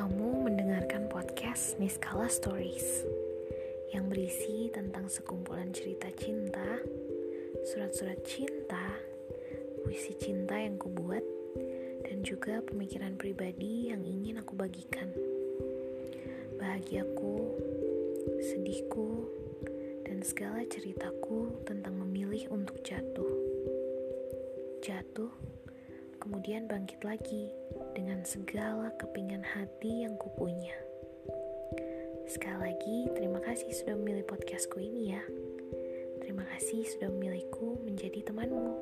Kamu mendengarkan podcast Niskala Stories yang berisi tentang sekumpulan cerita cinta, surat-surat cinta, puisi cinta yang kubuat, dan juga pemikiran pribadi yang ingin aku bagikan. Bahagiaku, sedihku, dan segala ceritaku tentang memilih untuk jatuh. Jatuh kemudian bangkit lagi dengan segala kepingan hati yang kupunya. Sekali lagi, terima kasih sudah memilih podcastku ini ya. Terima kasih sudah memilihku menjadi temanmu.